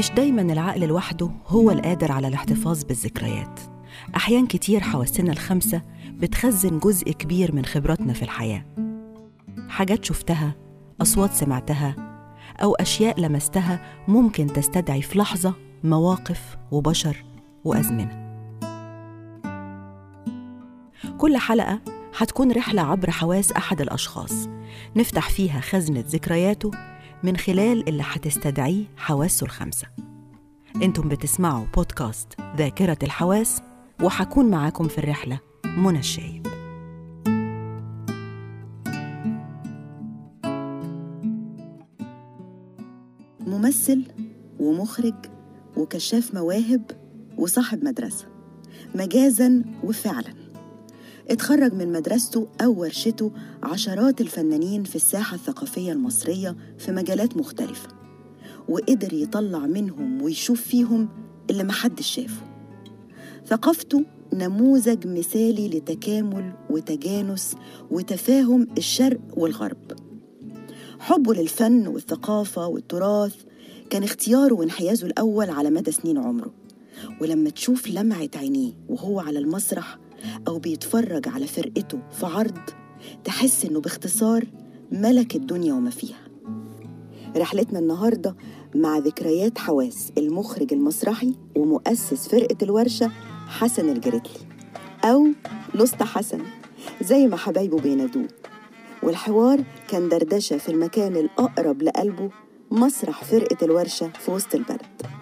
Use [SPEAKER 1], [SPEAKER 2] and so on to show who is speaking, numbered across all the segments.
[SPEAKER 1] مش دايما العقل لوحده هو القادر على الاحتفاظ بالذكريات. أحيان كتير حواسنا الخمسة بتخزن جزء كبير من خبراتنا في الحياة. حاجات شفتها أصوات سمعتها أو أشياء لمستها ممكن تستدعي في لحظة مواقف وبشر وأزمنة. كل حلقة هتكون رحلة عبر حواس أحد الأشخاص. نفتح فيها خزنة ذكرياته من خلال اللي هتستدعيه حواسه الخمسة أنتم بتسمعوا بودكاست ذاكرة الحواس وحكون معاكم في الرحلة منى الشايب.
[SPEAKER 2] ممثل ومخرج وكشاف مواهب وصاحب مدرسة مجازا وفعلا. اتخرج من مدرسته أو ورشته عشرات الفنانين في الساحة الثقافية المصرية في مجالات مختلفة وقدر يطلع منهم ويشوف فيهم اللي محدش شافه. ثقافته نموذج مثالي لتكامل وتجانس وتفاهم الشرق والغرب. حبه للفن والثقافة والتراث كان اختياره وانحيازه الأول على مدى سنين عمره. ولما تشوف لمعة عينيه وهو على المسرح أو بيتفرج على فرقته في عرض تحس إنه باختصار ملك الدنيا وما فيها. رحلتنا النهاردة مع ذكريات حواس المخرج المسرحي ومؤسس فرقة الورشة حسن الجريتلي أو لسطى حسن زي ما حبايبه بينادوه. والحوار كان دردشة في المكان الأقرب لقلبه مسرح فرقة الورشة في وسط البلد.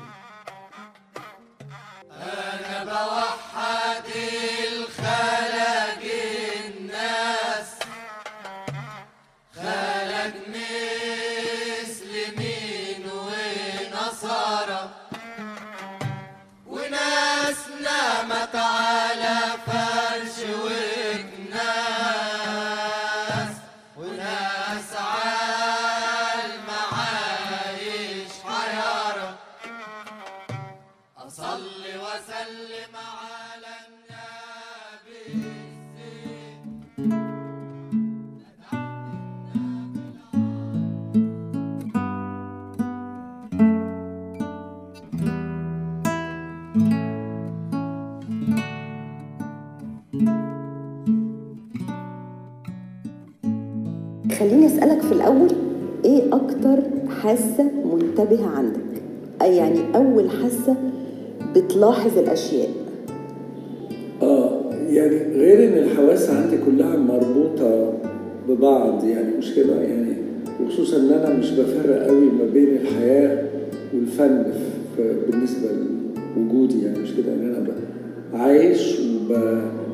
[SPEAKER 2] خليني أسألك في الأول إيه أكتر حاسة منتبهة عندك؟ أي يعني أول حاسة بتلاحظ الأشياء؟
[SPEAKER 3] آه يعني غير إن الحواس عندي كلها مربوطة ببعض يعني مش كده؟ يعني وخصوصا إن أنا مش بفرق قوي ما بين الحياة والفن بالنسبة لوجودي يعني مش كده؟ يعني أنا عايش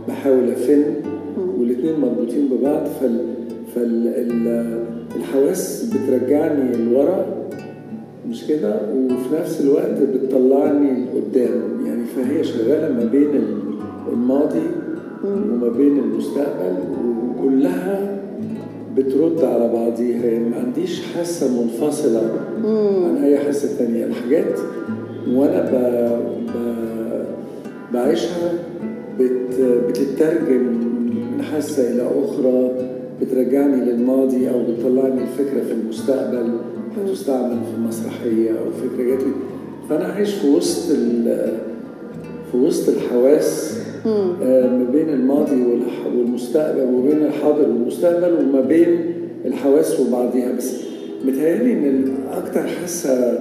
[SPEAKER 3] وبحاول أفن والاثنين مربوطين ببعض فال فالحواس بترجعني لورا مش كده؟ وفي نفس الوقت بتطلعني لقدام. يعني فهي شغالة ما بين الماضي وما بين المستقبل وكلها بترد على بعضيها. يعني ما عنديش حاسة منفصلة عن أي حاسة تانية. الحاجات وأنا ب... ب... بعيشها بت... بتترجم من حاسة إلى أخرى بترجعني للماضي أو بتطلعني الفكرة في المستقبل هتستعمل في مسرحيه أو فكرة جات لي فأنا عايش في وسط. في وسط الحواس آه، ما بين الماضي والمستقبل وبين الحاضر والمستقبل وما بين الحواس وبعضها بس متهيألي إن أكتر حاسة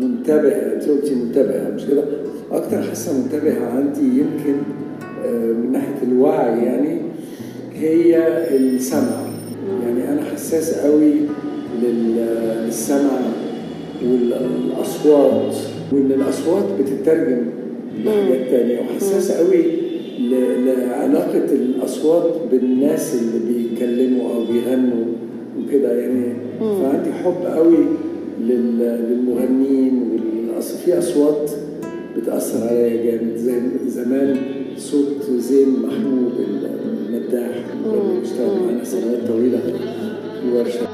[SPEAKER 3] منتبهة أنت قلتي منتبهة مش كده؟ أكتر حاسة منتبهة عندي يمكن من ناحية الوعي يعني هي السمع. يعني أنا حساس قوي لل- للسمع والأصوات وإن الأصوات بتترجم لحاجات تانية. وحساس قوي لعلاقة الأصوات بالناس اللي بيتكلموا أو بيغنوا وكده يعني. فعندي حب قوي لل- للمغنيين في أصوات بتأثر عليا جامد. زي زمان صوت زين محمود المداح اللي بيشتغل معانا سنوات طويلة في الورشة.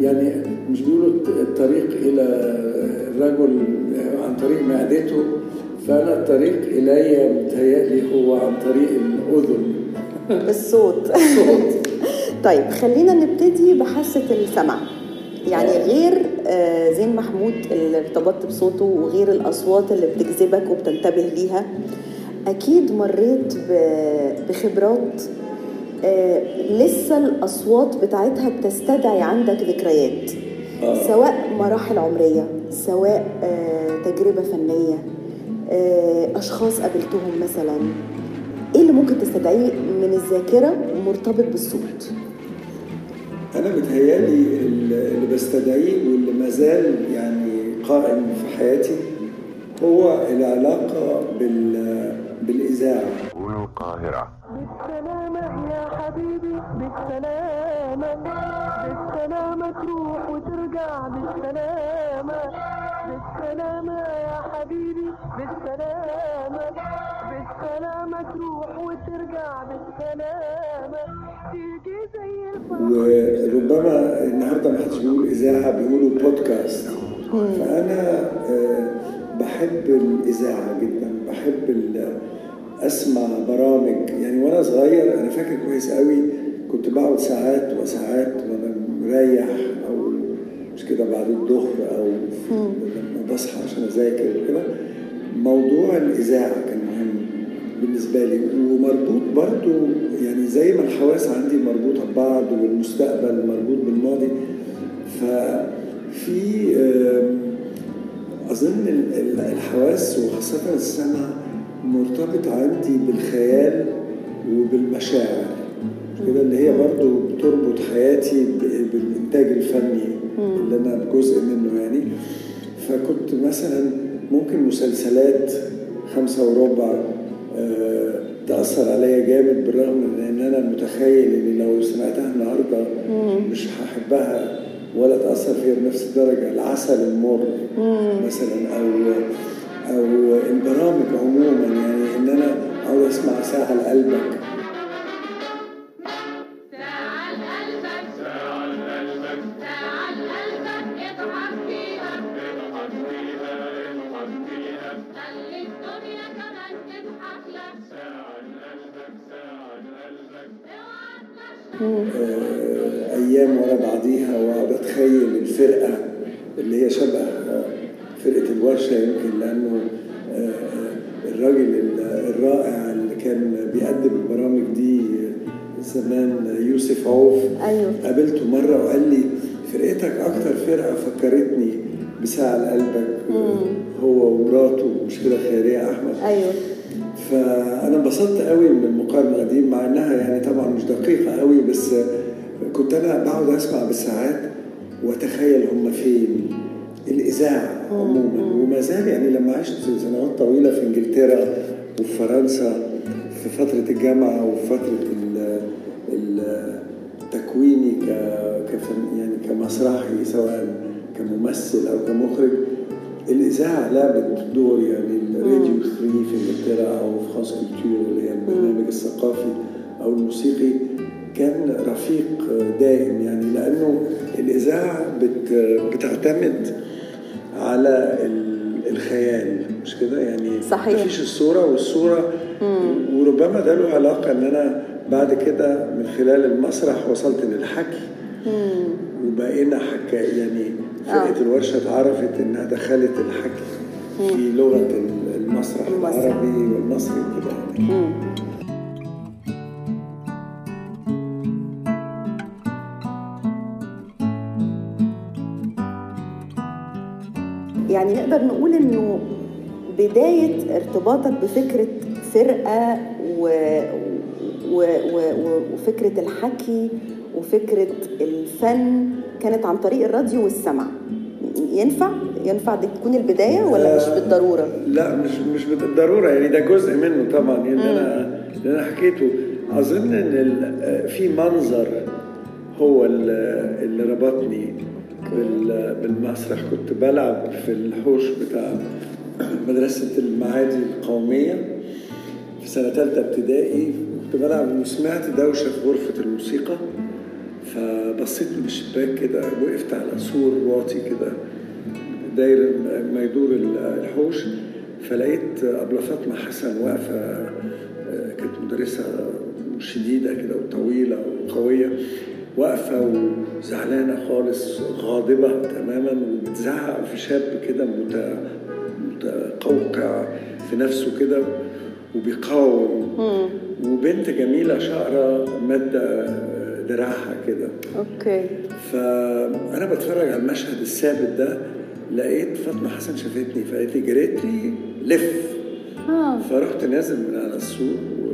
[SPEAKER 3] يعني مش بيقولوا الطريق إلى الرجل عن طريق معدته فأنا الطريق إلي متهيألي هو عن طريق الأذن.
[SPEAKER 4] بالصوت
[SPEAKER 3] صوت
[SPEAKER 4] طيب خلينا نبتدي بحاسة السمع. يعني غير آه، زين محمود اللي ارتبطت بصوته وغير الأصوات اللي بتجذبك وبتنتبه ليها أكيد مريت بخبرات آه، لسه الأصوات بتاعتها بتستدعي عندك ذكريات
[SPEAKER 3] آه.
[SPEAKER 4] سواء مراحل عمرية سواء آه، تجربة فنية آه، أشخاص قابلتهم مثلا إيه اللي ممكن تستدعيه من الذاكرة مرتبط بالصوت؟
[SPEAKER 3] أنا بتهيألي اللي بستدعيه واللي ما زال يعني قائم في حياتي هو العلاقة بال بالإذاعة.
[SPEAKER 5] والقاهرة
[SPEAKER 6] بالسلامة يا حبيبي بالسلامة. بالسلامة تروح وترجع بالسلامة. بالسلامة يا حبيبي بالسلامة. بالسلامة تروح وترجع بالسلامة. تيجي زي الفرح
[SPEAKER 3] وربما النهارده ما حدش بيقول إذاعة بيقولوا بودكاست فأنا آه، بحب الإذاعة جدا بحب أسمع برامج. يعني وأنا صغير أنا فاكر كويس قوي كنت بقعد ساعات وساعات وأنا مريح أو مش كده بعد الظهر أو لما بصحى عشان أذاكر وكده. موضوع الإذاعة كان مهم بالنسبة لي ومربوط برضو يعني زي ما الحواس عندي مربوطة ببعض والمستقبل مربوط بالماضي. ففي آم، ال- الحواس وخاصة السمع مرتبط عندي بالخيال وبالمشاعر. مش كده اللي هي برضو بتربط حياتي ب- بالإنتاج الفني اللي أنا جزء منه يعني. فكنت مثلا ممكن مسلسلات خمسة وربع آه، تأثر عليا جامد بالرغم من إن أنا متخيل إن لو سمعتها النهارده مش هحبها. ولا تأثر فيها بنفس الدرجة العسل المر مثلا أو أو البرامج عموما يعني ان أنا اقعد اسمع ساعة لقلبك
[SPEAKER 7] ساعة لقلبك ساعة لقلبك ساعة لقلبك اضحك فيها اضحك فيها اضحك فيها خلي الدنيا كمان تضحك لك ساعة لقلبك ساعة
[SPEAKER 3] أيام ورا بعضيها واقعد اتخيل الفرقة اللي هي شبه فرقة الورشة يمكن لأنه آه، الراجل ال- الرائع اللي كان بيقدم البرامج دي زمان يوسف عوف.
[SPEAKER 4] أيوه.
[SPEAKER 3] قابلته مرة وقال لي فرقتك أكتر فرقة فكرتني بساعة لقلبك آه، هو ومراته مش كده خيرية أحمد.
[SPEAKER 4] أيوه.
[SPEAKER 3] فأنا انبسطت قوي من المقارنه دي مع إنها يعني طبعا مش دقيقة قوي بس كنت أنا بقعد أسمع بالساعات وأتخيل هم فين الإذاعة عموما. وما زال يعني لما عشت سنوات طويلة في إنجلترا وفي فرنسا في فترة الجامعة وفي فترة ال- ال- تكويني ك يعني كمسرحي سواء كممثل أو كمخرج الإذاعة لعبت دور يعني الراديو 3 في إنجلترا أو في خاص كولتور اللي هي البرنامج الثقافي أو الموسيقي كان رفيق دائم يعني لأنه الإذاعة بت بتعتمد على ال- الخيال مش كده؟ يعني
[SPEAKER 4] صحيح.
[SPEAKER 3] مفيش الصورة والصورة وربما ده له علاقة إن أنا بعد كده من خلال المسرح وصلت للحكي. وبقينا حكا يعني فرقة
[SPEAKER 4] آه.
[SPEAKER 3] الورشة اتعرفت إنها دخلت الحكي في لغة المسرح. العربي والمصري وكده يعني.
[SPEAKER 4] نقدر نقول إنه بداية ارتباطك بفكرة فرقة و... و... و... و... وفكرة الحكي وفكرة الفن كانت عن طريق الراديو والسمع. ينفع؟ ينفع دي تكون البداية ولا مش بالضرورة؟
[SPEAKER 3] لا مش مش بالضرورة يعني ده جزء منه طبعا يعني أنا اللي أنا حكيته. أظن إن ال- في منظر هو اللي اللي ربطني بال- بالمسرح. كنت بلعب في الحوش بتاع مدرسة المعادي القومية في سنة ثالثة ابتدائي. كنت بلعب وسمعت دوشة في غرفة الموسيقى. فبصيت من الشباك كده وقفت على سور واطي كده داير ما يدور الحوش فلقيت أبلة فاطمة حسن واقفة آه، كانت مدرسة شديدة كده وطويلة وقوية واقفة وزعلانة خالص غاضبة تماما وبتزعق في شاب كده مت- متقوقع في نفسه كده وبيقاوم. وبنت جميلة شقرة مادة دراعها كده.
[SPEAKER 4] أوكي.
[SPEAKER 3] فأنا بتفرج على المشهد الثابت ده لقيت فاطمة حسن شافتني فقالت لي جريت لي لف. فرحت نازل من على السور و...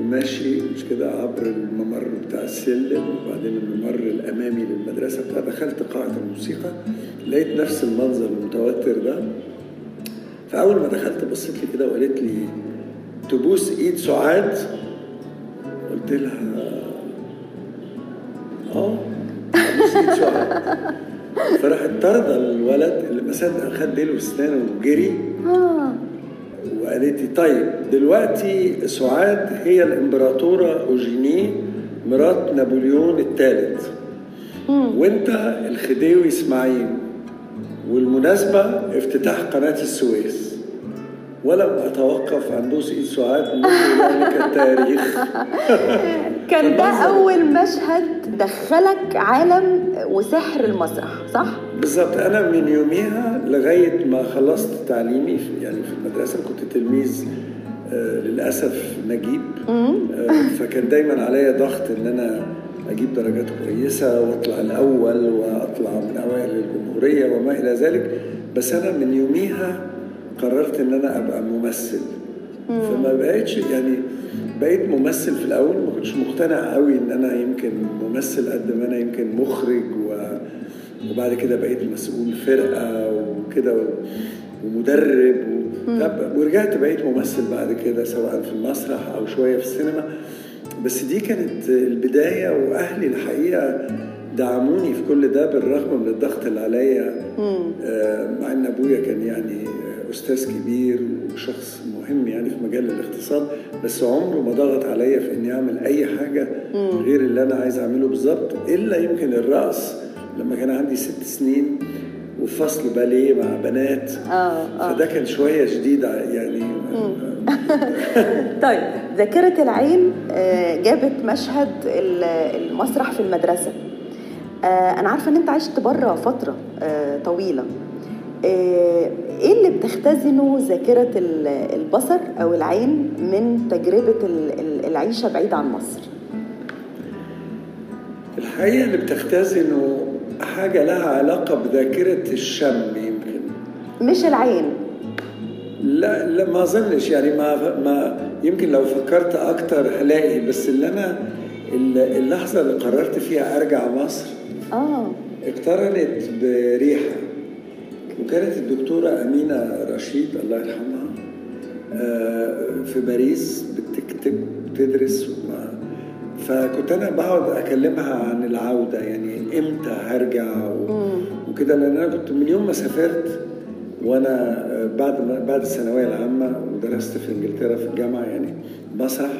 [SPEAKER 3] وماشي مش كده عبر الممر بتاع السلم وبعدين الممر الأمامي للمدرسة بتاع دخلت قاعة الموسيقى لقيت نفس المنظر المتوتر ده. فأول ما دخلت بصيت لي كده وقالت لي تبوس إيد سعاد؟ قلت لها سعاد فراحت طارده الولد اللي ما صدق خد ديله واسنانه وجري. وقالت لي طيب دلوقتي سعاد هي الإمبراطورة أوجيني مرات نابليون الثالث. وانت الخديوي إسماعيل. والمناسبة افتتاح قناة السويس. ولم أتوقف عن بوس إيد سعاد منذ ذلك التاريخ.
[SPEAKER 4] كان ده أول مشهد دخلك عالم وسحر المسرح صح؟
[SPEAKER 3] بالظبط. أنا من يوميها لغاية ما خلصت تعليمي في يعني في المدرسة كنت تلميذ آه للأسف نجيب. آه فكان دايما عليا ضغط إن أنا أجيب درجات كويسة وأطلع الأول وأطلع من أوائل الجمهورية وما إلى ذلك. بس أنا من يوميها قررت إن أنا أبقى ممثل. فما بقتش يعني بقيت ممثل في الأول ما كنتش مقتنع قوي إن أنا يمكن ممثل قد ما أنا يمكن مخرج و وبعد كده بقيت مسؤول فرقة وكده و- ومدرب و... طب ورجعت بقيت ممثل بعد كده سواء في المسرح أو شوية في السينما. بس دي كانت البداية وأهلي الحقيقة دعموني في كل ده بالرغم من الضغط اللي عليا. آه، مع إن أبويا كان يعني أستاذ كبير وشخص مهم يعني في مجال الاقتصاد بس عمره ما ضغط عليا في إني أعمل أي حاجة غير اللي أنا عايز أعمله بالظبط إلا يمكن الرقص لما كان عندي ست سنين وفي فصل باليه مع بنات
[SPEAKER 4] آه
[SPEAKER 3] فده كان شوية شديد ع- يعني
[SPEAKER 4] طيب ذاكرة العين آه، جابت مشهد ال- المسرح في المدرسة. آه، أنا عارفة إن أنت عشت بره فترة آه، آه، إيه اللي بتختزنه ذاكرة ال- البصر أو العين من تجربة ال- ال- العيشة بعيد عن مصر؟
[SPEAKER 3] الحقيقة اللي بتختزنه حاجة لها علاقة بذاكرة الشم يمكن.
[SPEAKER 4] مش العين.
[SPEAKER 3] لا لا ما أظنش. يعني ما ما يمكن لو فكرت أكتر هلاقي بس اللي أنا اللحظة اللي قررت فيها أرجع مصر
[SPEAKER 4] آه.
[SPEAKER 3] اقترنت بريحة. وكانت الدكتورة أمينة رشيد الله يرحمها آه، في باريس بتكتب بتدرس فكنت أنا بقعد أكلمها عن العودة يعني إمتى هرجع وكده لأن أنا كنت من يوم ما سافرت وأنا آه، بعد ما بعد الثانوية العامة ودرست في إنجلترا في الجامعة يعني مسرح.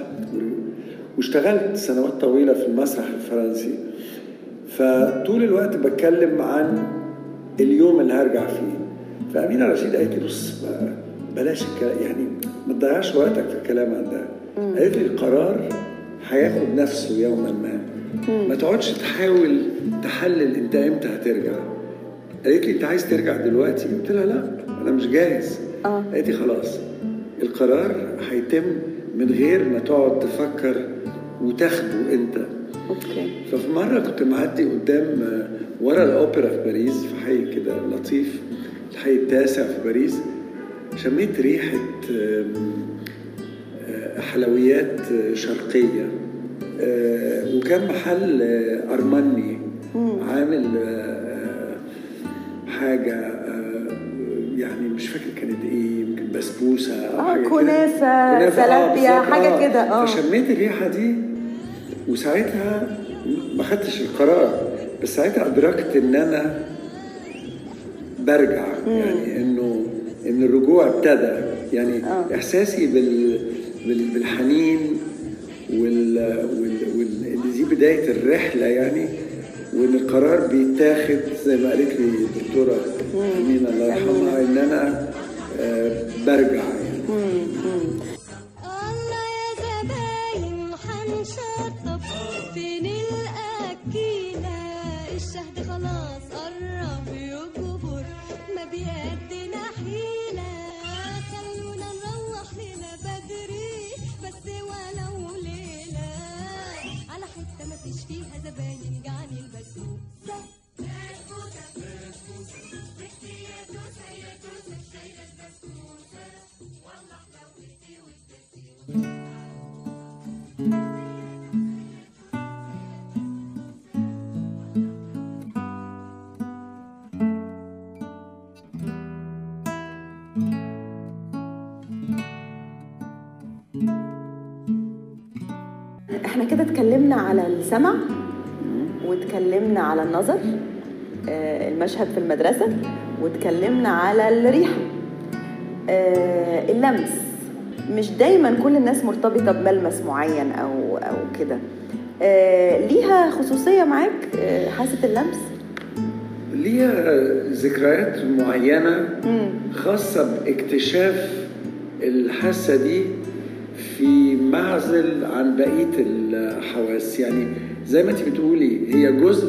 [SPEAKER 3] واشتغلت سنوات طويلة في المسرح الفرنسي. فطول الوقت بتكلم عن اليوم اللي هرجع فيه. فأمينة رشيد قالت لي بص بلاش الكلام يعني ما تضيعش وقتك في الكلام عن ده. قالت لي القرار هياخد نفسه يوما ما. ما تقعدش تحاول تحلل أنت إمتى هترجع. قالت لي أنت عايز ترجع دلوقتي؟ قلت لها لا أنا مش جاهز.
[SPEAKER 4] آه.
[SPEAKER 3] قالت لي خلاص القرار هيتم من غير ما تقعد تفكر وتاخده
[SPEAKER 4] أنت.
[SPEAKER 3] ففي مرة كنت معدي قدام آه، ورا الأوبرا في باريس في حي كده لطيف الحي التاسع في باريس. شميت ريحة آم، آه، حلويات آه، شرقية. آه، وكان محل أرماني عامل حاجة آه، يعني مش فاكر كانت إيه يمكن.
[SPEAKER 4] كنافة،
[SPEAKER 3] كنافة، آه،
[SPEAKER 4] زلابيا، حاجة كده، آه.
[SPEAKER 3] فشميت الريحة دي وساعتها ما خدتش القرار بس ساعتها أدركت إن أنا برجع يعني إنه إن الرجوع ابتدى. يعني
[SPEAKER 4] آه.
[SPEAKER 3] إحساسي بال بال- بالحنين وال وال وال إن دي بداية الرحلة يعني وإن القرار بيتاخد زي ما قالت لي الدكتورة أمينة الله يرحمها إن أنا آه، برجع يعني.
[SPEAKER 8] الله
[SPEAKER 4] اتكلمنا على السمع واتكلمنا على النظر آه، المشهد في المدرسة واتكلمنا على الريحة آه، اللمس. مش دايما كل الناس مرتبطة بملمس معين أو أو كده. آه، ليها خصوصية معاك حاسة اللمس؟
[SPEAKER 3] ليها ذكريات معينة خاصة باكتشاف الحاسة دي في معزل عن بقية الحواس. يعني زي ما انت بتقولي هي جزء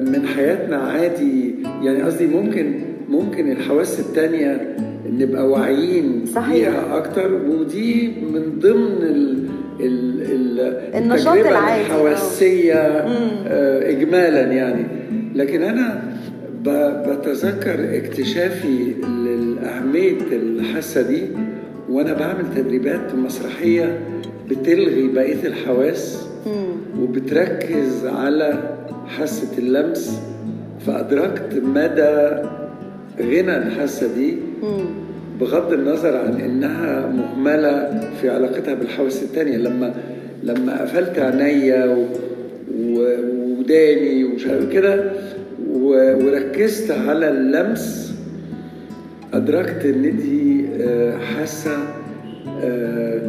[SPEAKER 3] من حياتنا عادي. يعني قصدي ممكن ممكن الحواس التانية نبقى واعيين. بيها أكتر ودي من ضمن ال ال ال
[SPEAKER 4] النشاط العادي،.
[SPEAKER 3] الحواسية آه، إجمالا يعني. لكن أنا ب- بتذكر اكتشافي لأهمية الحاسة دي. وأنا بعمل تدريبات مسرحية بتلغي بقية الحواس وبتركز على حاسة اللمس فأدركت مدى غنى الحاسة دي بغض النظر عن إنها مهملة في علاقتها بالحواس التانية. لما لما قفلت عينيا وداني ومش كده وركزت على اللمس أدركت إن دي آه، حاسة آه،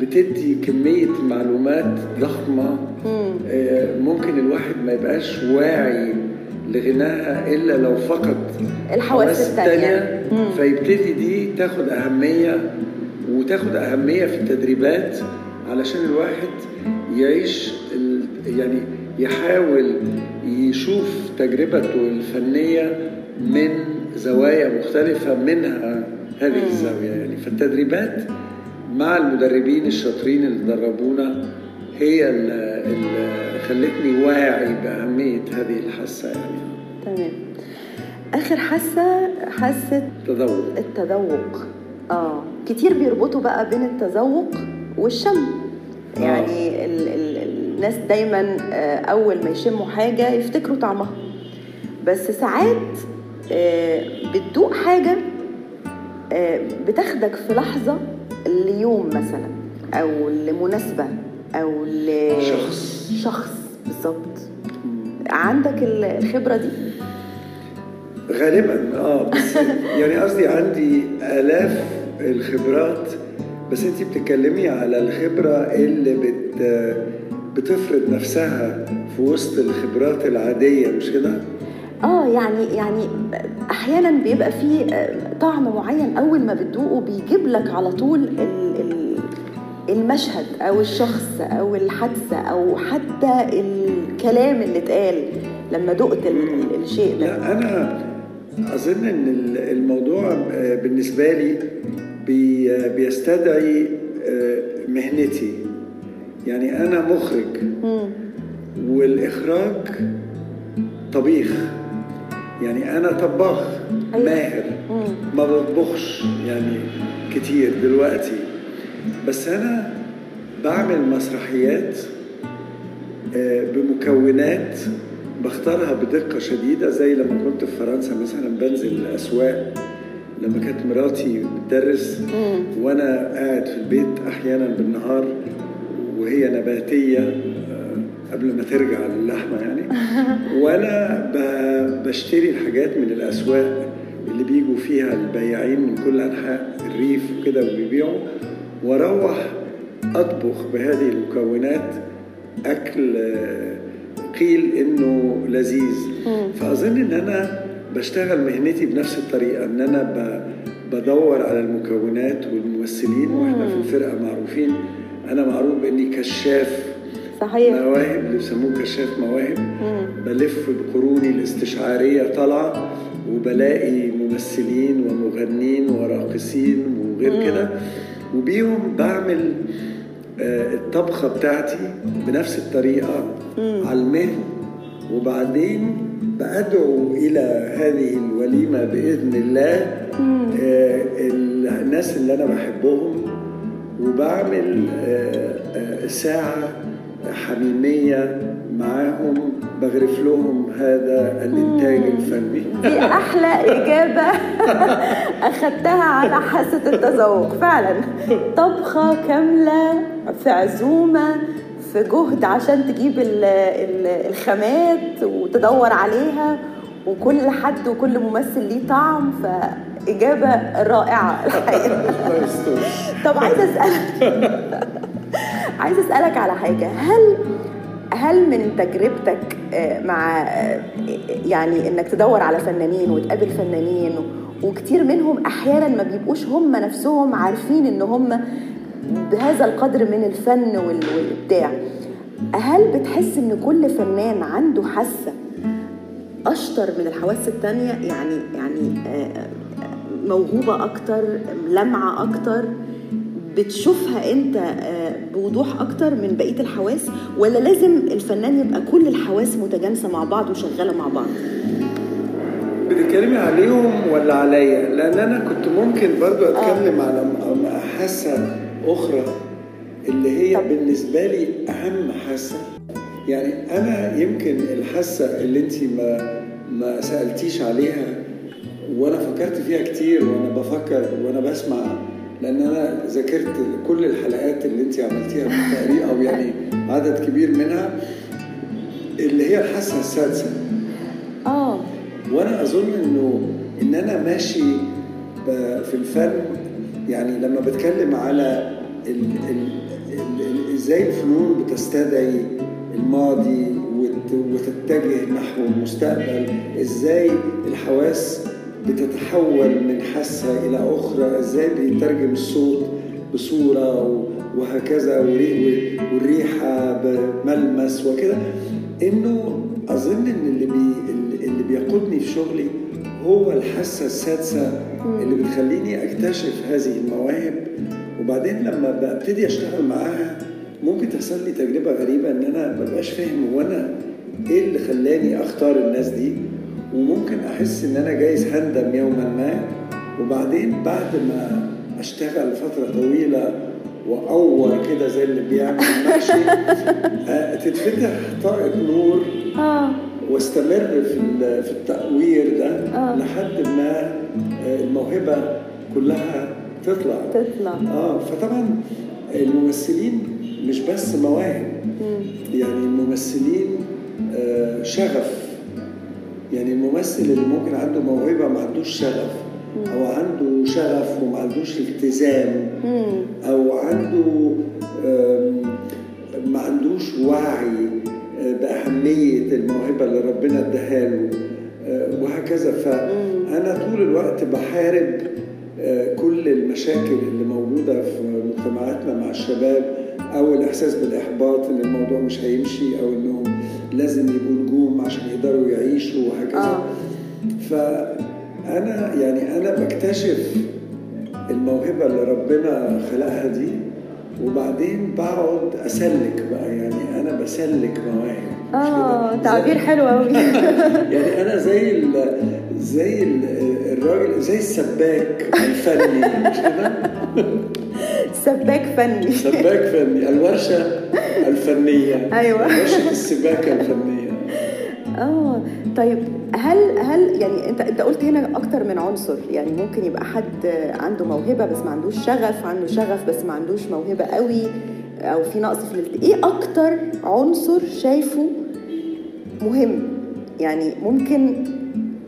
[SPEAKER 3] بتدي كمية معلومات ضخمة آه، ممكن الواحد ما يبقاش واعي لغناها إلا لو فقد
[SPEAKER 4] الحواس التانية.
[SPEAKER 3] فيبتدي دي تاخد أهمية وتاخد أهمية في التدريبات علشان الواحد يعيش. يعني يحاول يشوف تجربته الفنية من زوايا مختلفة منها هذه الزاوية. يعني فالتدريبات مع المدربين الشاطرين اللي دربونا هي اللي خلتني واعي بأهمية هذه الحاسة يعني.
[SPEAKER 4] تمام. آخر حاسة حاسة
[SPEAKER 3] تذوق.
[SPEAKER 4] التذوق. آه. كتير بيربطوا بقى بين التذوق والشم.
[SPEAKER 3] آه.
[SPEAKER 4] يعني ال ال الناس دايما آه، أول ما يشموا حاجة يفتكروا طعمها. بس ساعات بتدوق حاجة آه، بتاخدك في لحظة ليوم مثلا أو لمناسبة أو ل
[SPEAKER 3] شخص.
[SPEAKER 4] شخص بالظبط عندك ال- الخبرة دي
[SPEAKER 3] غالبا آه بس يعني قصدي عندي آلاف الخبرات بس انت بتتكلمي على الخبرة اللي بت بتفرض نفسها في وسط الخبرات العادية مش كده؟
[SPEAKER 4] آه يعني يعني أحيانا بيبقى فيه آه، طعم معين أول ما بتدوقه بيجيب لك على طول ال- ال- المشهد أو الشخص أو الحادثة أو حتى الكلام اللي اتقال لما دقت ال- الشيء ده.
[SPEAKER 3] لا أنا أظن إن ال- الموضوع آه، بالنسبة لي بي بيستدعي آه، مهنتي. يعني أنا مخرج. والإخراج طبيخ. يعني أنا طباخ
[SPEAKER 4] أيوة.
[SPEAKER 3] ماهر ما بطبخش يعني كتير دلوقتي. بس أنا بعمل مسرحيات آه، بمكونات بختارها بدقة شديدة زي لما كنت في فرنسا مثلا بنزل الأسواق لما كانت مراتي بتدرس وأنا قاعد في البيت أحيانا بالنهار وهي نباتية. قبل ما ترجع اللحمه يعني. ولا بشتري الحاجات من الأسواق اللي بيجوا فيها البياعين من كل أنحاء الريف وكده وبيبيعوا وأروح أطبخ بهذه المكونات أكل آه، قيل إنه لذيذ. فأظن إن أنا بشتغل مهنتي بنفس الطريقة إن أنا ب- بدور على المكونات والممثلين وإحنا في الفرقة معروفين. أنا معروف بإني كشاف
[SPEAKER 4] صحيح.
[SPEAKER 3] مواهب بيسموه كشاف مواهب. بلف بقروني الاستشعارية طالعة وبلاقي ممثلين ومغنين وراقصين وغير كده. وبيهم بعمل آه، الطبخة بتاعتي بنفس الطريقة على المهل وبعدين بأدعو إلى هذه الوليمة بإذن الله آه، الناس اللي أنا بحبهم. وبعمل آه، آه، ساعة حميمية معاهم بغرف لهم هذا الإنتاج الفني.
[SPEAKER 4] دي أحلى إجابة أخدتها على حاسة التذوق فعلا. طبخة كاملة في عزومة في جهد عشان تجيب ال- ال- الخامات وتدور عليها وكل حد وكل ممثل ليه طعم الحقيقة.
[SPEAKER 3] الله يستر.
[SPEAKER 4] طب عايزة أسألك عايزة أسألك على حاجة. هل هل من تجربتك آه، مع آه، يعني إنك تدور على فنانين وتقابل فنانين وكتير منهم أحيانا ما بيبقوش هم نفسهم عارفين إن هم بهذا القدر من الفن وال- والإبداع هل بتحس إن كل فنان عنده حاسة أشطر من الحواس التانية؟ يعني يعني آه، موهوبة أكتر لمعة أكتر؟ بتشوفها انت آه، بوضوح أكتر من بقية الحواس ولا لازم الفنان يبقى كل الحواس متجانسة مع بعض وشغالة مع بعض
[SPEAKER 3] بتتكلمي عليهم ولا عليا؟ لأن أنا كنت ممكن برضو أتكلم على م- حاسة أخرى اللي هي
[SPEAKER 4] طب.
[SPEAKER 3] بالنسبة لي أهم حاسة يعني أنا يمكن الحاسة اللي أنت ما ما سألتيش عليها وأنا فكرت فيها كتير وأنا بفكر وأنا بسمع لأن أنا ذاكرت كل الحلقات اللي أنت عملتيها تقريبا أو يعني عدد كبير منها اللي هي الحاسة السادسة.
[SPEAKER 4] آه.
[SPEAKER 3] وأنا أظن إنه إن أنا ماشي في الفن يعني لما بتكلم على ال ال ال إزاي الفنون بتستدعي الماضي وت- وتتجه نحو المستقبل إزاي الحواس بتتحول من حاسة إلى أخرى إزاي بيترجم الصوت بصورة و- وهكذا والريحة بملمس وكده؟ إنه أظن إن اللي بي اللي بيقودني في شغلي هو الحاسة السادسة اللي بتخليني أكتشف هذه المواهب. وبعدين لما ببتدي أشتغل معاها ممكن تحصل لي تجربة غريبة إن أنا مبقاش فاهم هو أنا إيه اللي خلاني أختار الناس دي. وممكن أحس إن أنا جايز هندم يوما ما. وبعدين بعد ما أشتغل فترة طويلة واور كده زي اللي بيعمل المحشي آه، تتفتح طاقه نور
[SPEAKER 4] آه.
[SPEAKER 3] واستمر في في التأوير ده
[SPEAKER 4] آه.
[SPEAKER 3] لحد ما آه، الموهبة كلها تطلع.
[SPEAKER 4] تطلع.
[SPEAKER 3] آه فطبعا الممثلين مش بس مواهب. يعني الممثلين آه، شغف. يعني الممثل اللي ممكن عنده موهبة ما عندوش شغف أو عنده شغف وما عندوش التزام أو عنده ما عندوش وعي آه، بأهمية الموهبة اللي ربنا اداها له آه، وهكذا. فأنا طول الوقت بحارب آه، كل المشاكل اللي موجودة في مجتمعاتنا مع الشباب أو الإحساس بالإحباط إن الموضوع مش هيمشي أو إنهم لازم يبقوا نجوم عشان يقدروا يعيشوا وهكذا
[SPEAKER 4] آه.
[SPEAKER 3] فأنا يعني أنا بكتشف الموهبة اللي ربنا خلقها دي وبعدين بقعد أسلك بقى يعني أنا بسلك مواهب آه؟
[SPEAKER 4] تعبير حلو قوي
[SPEAKER 3] يعني أنا زي ال زي ال الراجل زي السباك الفني مش كده؟
[SPEAKER 4] سباك فني.
[SPEAKER 3] سباك فني الورشة الفنية.
[SPEAKER 4] أيوة.
[SPEAKER 3] ورشه السباكة الفنية.
[SPEAKER 4] آه طيب هل هل يعني أنت أنت قلت هنا أكتر من عنصر يعني ممكن يبقى حد عنده موهبة بس ما عندوش شغف عنده شغف بس ما عندوش موهبة قوي أو في نقص في الالت... إيه أكتر عنصر شايفه مهم؟ يعني ممكن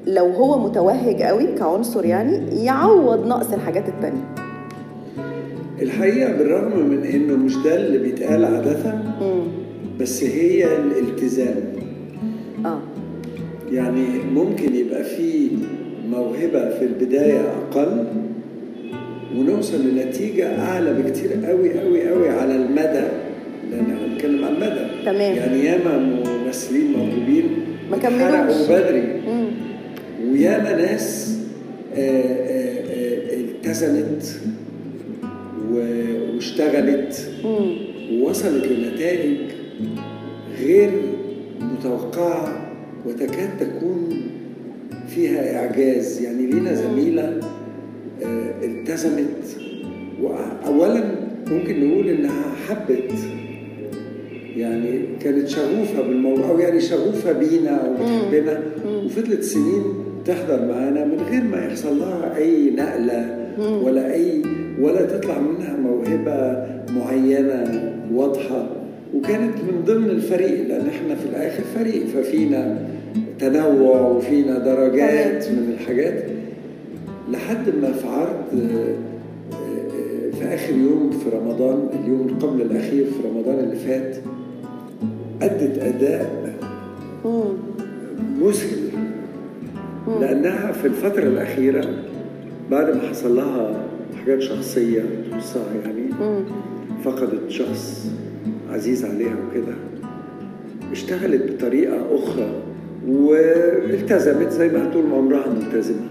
[SPEAKER 4] لو هو متوهج قوي كعنصر يعني يعوض نقص الحاجات التانية.
[SPEAKER 3] الحقيقة بالرغم من إنه مش ده اللي بيتقال
[SPEAKER 4] عادة.
[SPEAKER 3] بس هي الالتزام
[SPEAKER 4] آه
[SPEAKER 3] يعني ممكن يبقى في موهبة في البداية أقل ونوصل لنتيجة أعلى بكتير قوي قوي قوي على المدى لأن إحنا بنتكلم على المدى
[SPEAKER 4] تمام.
[SPEAKER 3] يعني ياما ممثلين موهوبين
[SPEAKER 4] ما كملوش.
[SPEAKER 3] بدري. وياما ناس آه، آه، آه، التزمت واشتغلت. ووصلت لنتائج غير متوقعة وتكاد تكون فيها إعجاز. يعني لينا زميلة آه، التزمت وأولا ممكن نقول إنها حبت. يعني كانت شغوفة بالموضوع أو يعني شغوفة بينا أو بتحبنا. وفضلت سنين تحضر معانا من غير ما يحصل لها أي نقلة. ولا أي ولا تطلع منها موهبة معينة واضحة. وكانت من ضمن الفريق لأن إحنا في الآخر فريق ففينا تنوع وفينا درجات من الحاجات. لحد ما في عرض آه، آه، في آخر يوم في رمضان اليوم قبل الأخير في رمضان اللي فات أدت أداء
[SPEAKER 4] مم.
[SPEAKER 3] مذهل. لأنها في الفترة الأخيرة بعد ما حصل لها حاجات شخصية تخصها يعني. فقدت شخص عزيز عليها وكده اشتغلت بطريقة أخرى والتزمت زي ما طول عمرها ملتزمة.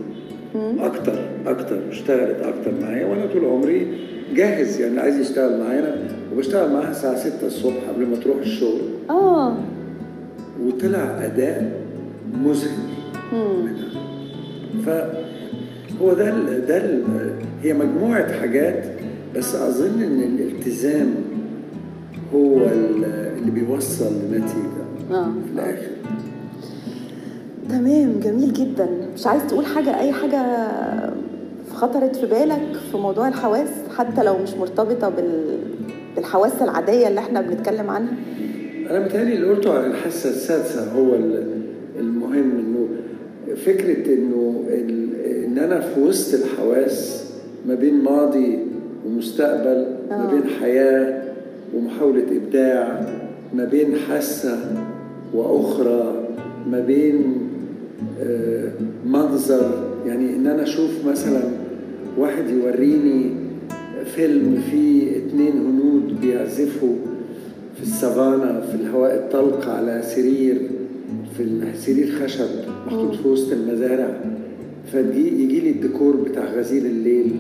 [SPEAKER 3] أكتر أكتر اشتغلت أكتر معايا وأنا طول عمري جاهز يعني عايز يشتغل معانا وبشتغل معاها الساعة 6 الصبح قبل ما تروح الشغل.
[SPEAKER 4] آه.
[SPEAKER 3] وطلع أداء مذهل.
[SPEAKER 4] مم.
[SPEAKER 3] فهو ده ال ده ال هي مجموعة حاجات بس أظن إن الالتزام هو ال- اللي بيوصل لنتيجة
[SPEAKER 4] آه.
[SPEAKER 3] في الآخر.
[SPEAKER 4] تمام جميل جدا. مش عايز تقول حاجة أي حاجة خطرت في بالك في موضوع الحواس؟ حتى لو مش مرتبطة بال... بالحواس العادية اللي إحنا بنتكلم عنها؟
[SPEAKER 3] أنا متهيألي اللي قلته عن الحاسة السادسة هو ال- المهم إنه فكرة إنه ال- إن أنا في وسط الحواس ما بين ماضي ومستقبل ما
[SPEAKER 4] آه.
[SPEAKER 3] بين حياة ومحاولة إبداع ما بين حاسة وأخرى ما بين آه، منظر يعني إن أنا أشوف مثلا واحد يوريني فيلم فيه اتنين هنود بيعزفوا في السافانا في الهواء الطلق على سرير في سرير خشب محطوط في وسط المزارع فيجي يجي لي الديكور بتاع غزير الليل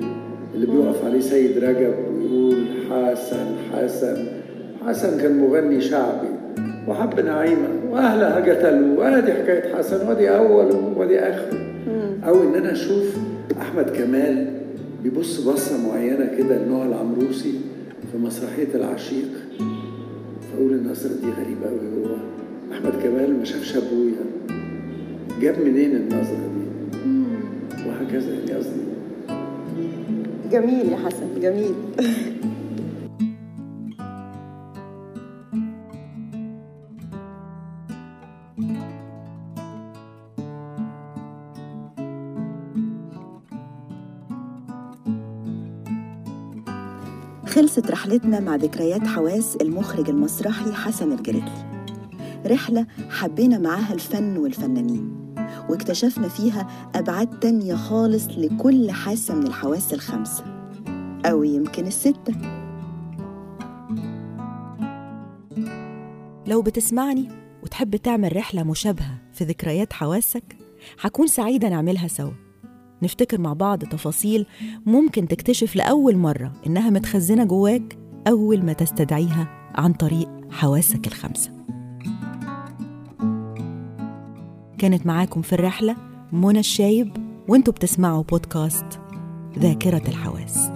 [SPEAKER 3] اللي بيقف عليه سيد رجب ويقول حسن حسن حسن كان مغني شعبي وحب نعيمة وأهلها قتلوا وأدي حكاية حسن وأدي أول وأدي آخر. أو إن أنا أشوف أحمد كمال بيبص بصة معينة كده لنوع العمروسي في مسرحية العشيق. فأقول النظرة دي غريبة أوي هو أحمد كمال ما شافش أبويا. جاب منين النظرة دي؟ قصدي.
[SPEAKER 4] جميل يا حسن جميل.
[SPEAKER 2] خلصت رحلتنا مع ذكريات حواس المخرج المسرحي حسن الجريتلي. رحلة حبينا معاها الفن والفنانين. واكتشفنا فيها أبعاد تانية خالص لكل حاسة من الحواس الخمسة أو يمكن الستة.
[SPEAKER 1] لو بتسمعني وتحب تعمل رحلة مشابهة في ذكريات حواسك هكون سعيدة نعملها سوا. نفتكر مع بعض تفاصيل ممكن تكتشف لأول مرة إنها متخزنة جواك أول ما تستدعيها عن طريق حواسك الخمسة. كانت معاكم في الرحلة منى الشايب وانتوا بتسمعوا بودكاست ذاكرة الحواس.